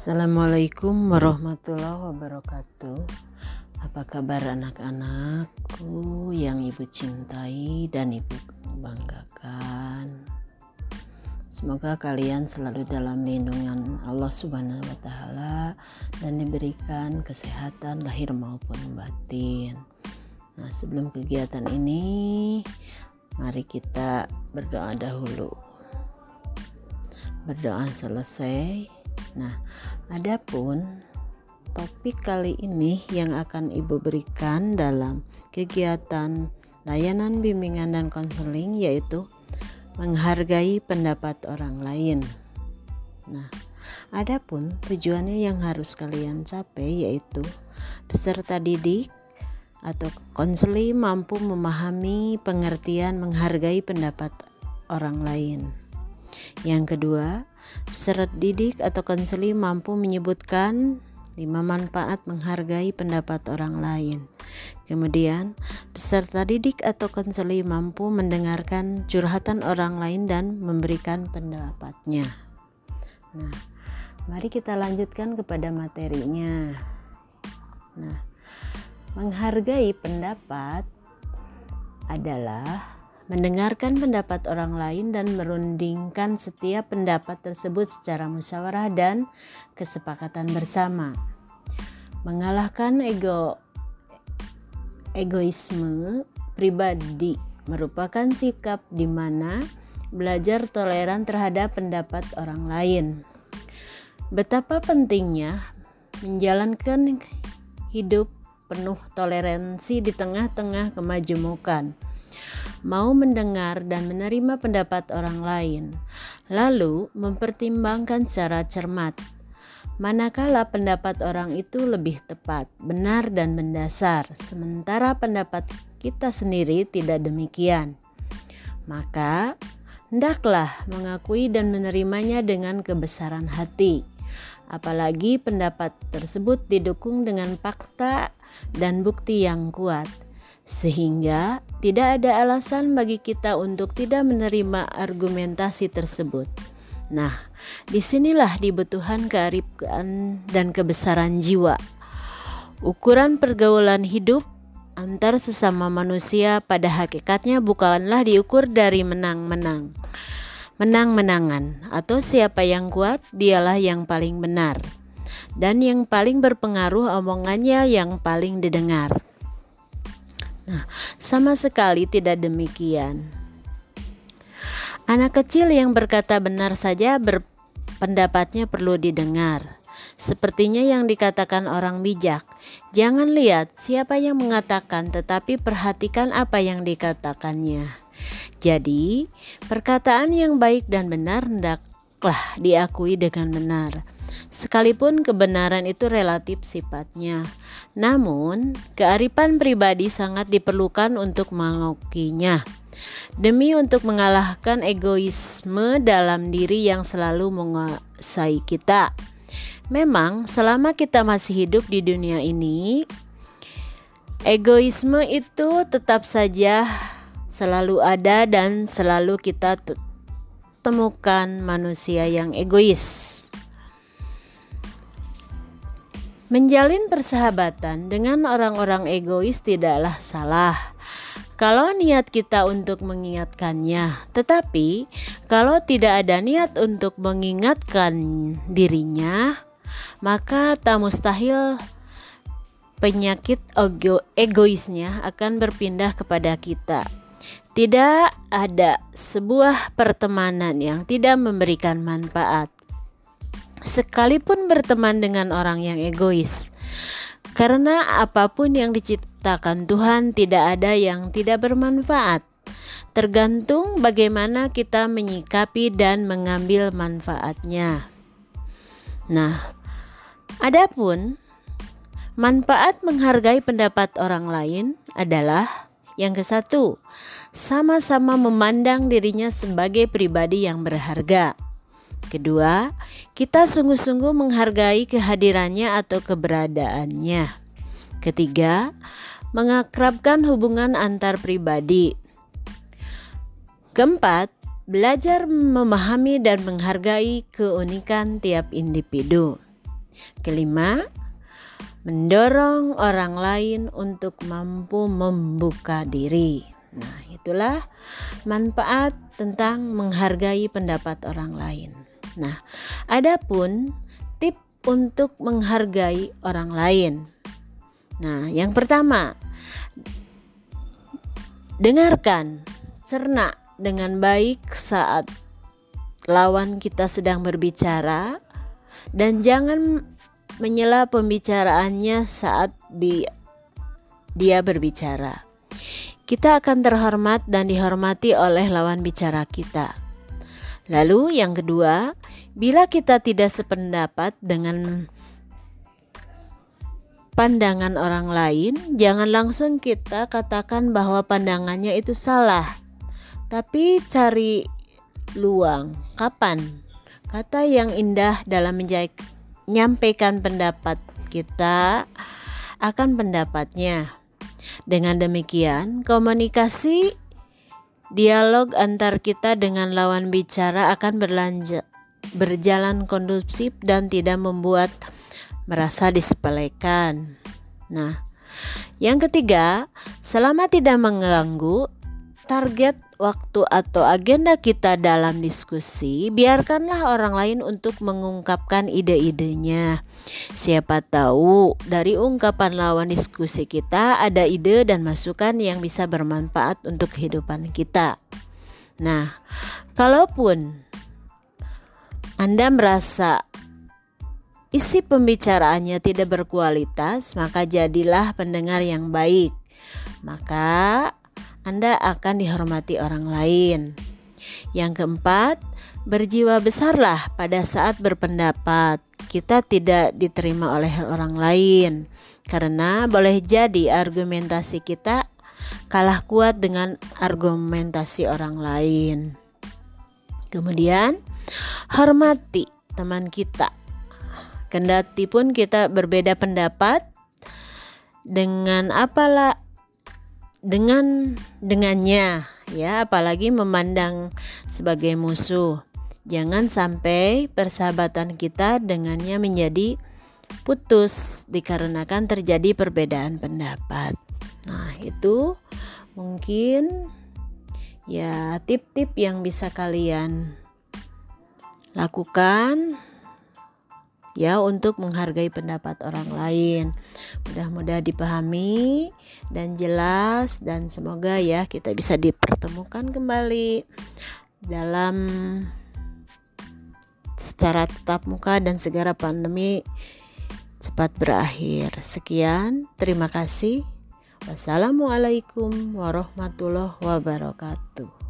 Assalamualaikum warahmatullahi wabarakatuh. Apa kabar anak-anakku yang ibu cintai dan ibu banggakan? Semoga kalian selalu dalam lindungan Allah subhanahu wa ta'ala Dan diberikan kesehatan lahir maupun batin. Nah sebelum kegiatan ini Mari kita berdoa dahulu. Berdoa selesai Nah, adapun topik kali ini yang akan Ibu berikan dalam kegiatan layanan bimbingan dan konseling yaitu menghargai pendapat orang lain. Nah, adapun tujuannya yang harus kalian capai yaitu peserta didik atau konseli mampu memahami pengertian menghargai pendapat orang lain. Yang kedua, Peserta didik atau konseli mampu menyebutkan lima manfaat menghargai pendapat orang lain. Kemudian, peserta didik atau konseli mampu mendengarkan curhatan orang lain dan memberikan pendapatnya. Nah, mari kita lanjutkan kepada materinya. Nah, menghargai pendapat adalah mendengarkan pendapat orang lain dan merundingkan setiap pendapat tersebut secara musyawarah dan kesepakatan bersama. Mengalahkan ego egoisme pribadi merupakan sikap di mana belajar toleran terhadap pendapat orang lain. Betapa pentingnya menjalankan hidup penuh toleransi di tengah-tengah kemajemukan mau mendengar dan menerima pendapat orang lain, lalu mempertimbangkan secara cermat. Manakala pendapat orang itu lebih tepat, benar, dan mendasar, sementara pendapat kita sendiri tidak demikian, maka hendaklah mengakui dan menerimanya dengan kebesaran hati. Apalagi pendapat tersebut didukung dengan fakta dan bukti yang kuat sehingga tidak ada alasan bagi kita untuk tidak menerima argumentasi tersebut. Nah, di sinilah dibutuhkan kearifan dan kebesaran jiwa. Ukuran pergaulan hidup antar sesama manusia pada hakikatnya bukanlah diukur dari menang-menang. Menang-menangan atau siapa yang kuat dialah yang paling benar dan yang paling berpengaruh omongannya yang paling didengar. Nah, sama sekali tidak demikian. Anak kecil yang berkata benar saja berpendapatnya perlu didengar. Sepertinya yang dikatakan orang bijak. Jangan lihat siapa yang mengatakan, tetapi perhatikan apa yang dikatakannya. Jadi, perkataan yang baik dan benar hendaklah diakui dengan benar sekalipun kebenaran itu relatif sifatnya. Namun, kearifan pribadi sangat diperlukan untuk mengakuinya. Demi untuk mengalahkan egoisme dalam diri yang selalu menguasai kita. Memang, selama kita masih hidup di dunia ini, egoisme itu tetap saja selalu ada dan selalu kita temukan manusia yang egois. Menjalin persahabatan dengan orang-orang egois tidaklah salah. Kalau niat kita untuk mengingatkannya, tetapi kalau tidak ada niat untuk mengingatkan dirinya, maka tak mustahil penyakit ego egoisnya akan berpindah kepada kita. Tidak ada sebuah pertemanan yang tidak memberikan manfaat sekalipun berteman dengan orang yang egois. Karena apa pun yang diciptakan Tuhan tidak ada yang tidak bermanfaat. Tergantung bagaimana kita menyikapi dan mengambil manfaatnya. Nah, adapun manfaat menghargai pendapat orang lain adalah yang ke satu, sama-sama memandang dirinya sebagai pribadi yang berharga. Kedua, kita sungguh-sungguh menghargai kehadirannya atau keberadaannya. Ketiga, mengakrabkan hubungan antar pribadi. Keempat, belajar memahami dan menghargai keunikan tiap individu. Kelima, mendorong orang lain untuk mampu membuka diri. Nah, itulah manfaat tentang menghargai pendapat orang lain. Nah, adapun tip untuk menghargai orang lain. Nah, yang pertama, dengarkan, cerna dengan baik saat lawan kita sedang berbicara dan jangan menyela pembicaraannya saat di, dia berbicara. Kita akan terhormat dan dihormati oleh lawan bicara kita. Lalu, yang kedua, bila kita tidak sependapat dengan pandangan orang lain, jangan langsung kita katakan bahwa pandangannya itu salah, tapi cari luang. Kapan? Kata yang indah dalam menyampaikan pendapat kita akan pendapatnya. Dengan demikian, komunikasi dialog antar kita dengan lawan bicara akan berlanjut berjalan kondusif dan tidak membuat merasa disepelekan. Nah, yang ketiga, selama tidak mengganggu target waktu atau agenda kita dalam diskusi, biarkanlah orang lain untuk mengungkapkan ide-idenya. Siapa tahu dari ungkapan lawan diskusi kita ada ide dan masukan yang bisa bermanfaat untuk kehidupan kita. Nah, kalaupun Anda merasa isi pembicaraannya tidak berkualitas, maka jadilah pendengar yang baik. Maka anda akan dihormati orang lain. Yang keempat, berjiwa besarlah pada saat berpendapat. Kita tidak diterima oleh orang lain karena boleh jadi argumentasi kita kalah kuat dengan argumentasi orang lain. Kemudian, hormati teman kita. Kendati pun kita berbeda pendapat dengan apalah dengan dengannya ya. Apalagi memandang sebagai musuh. Jangan sampai persahabatan kita dengannya menjadi putus dikarenakan terjadi perbedaan pendapat. Nah itu mungkin ya tip-tip yang bisa kalian lakukan ya untuk menghargai pendapat orang lain. Mudah-mudahan dipahami dan jelas dan semoga ya kita bisa dipertemukan kembali dalam secara tetap muka dan segera pandemi cepat berakhir. Sekian, terima kasih. Wassalamualaikum warahmatullahi wabarakatuh.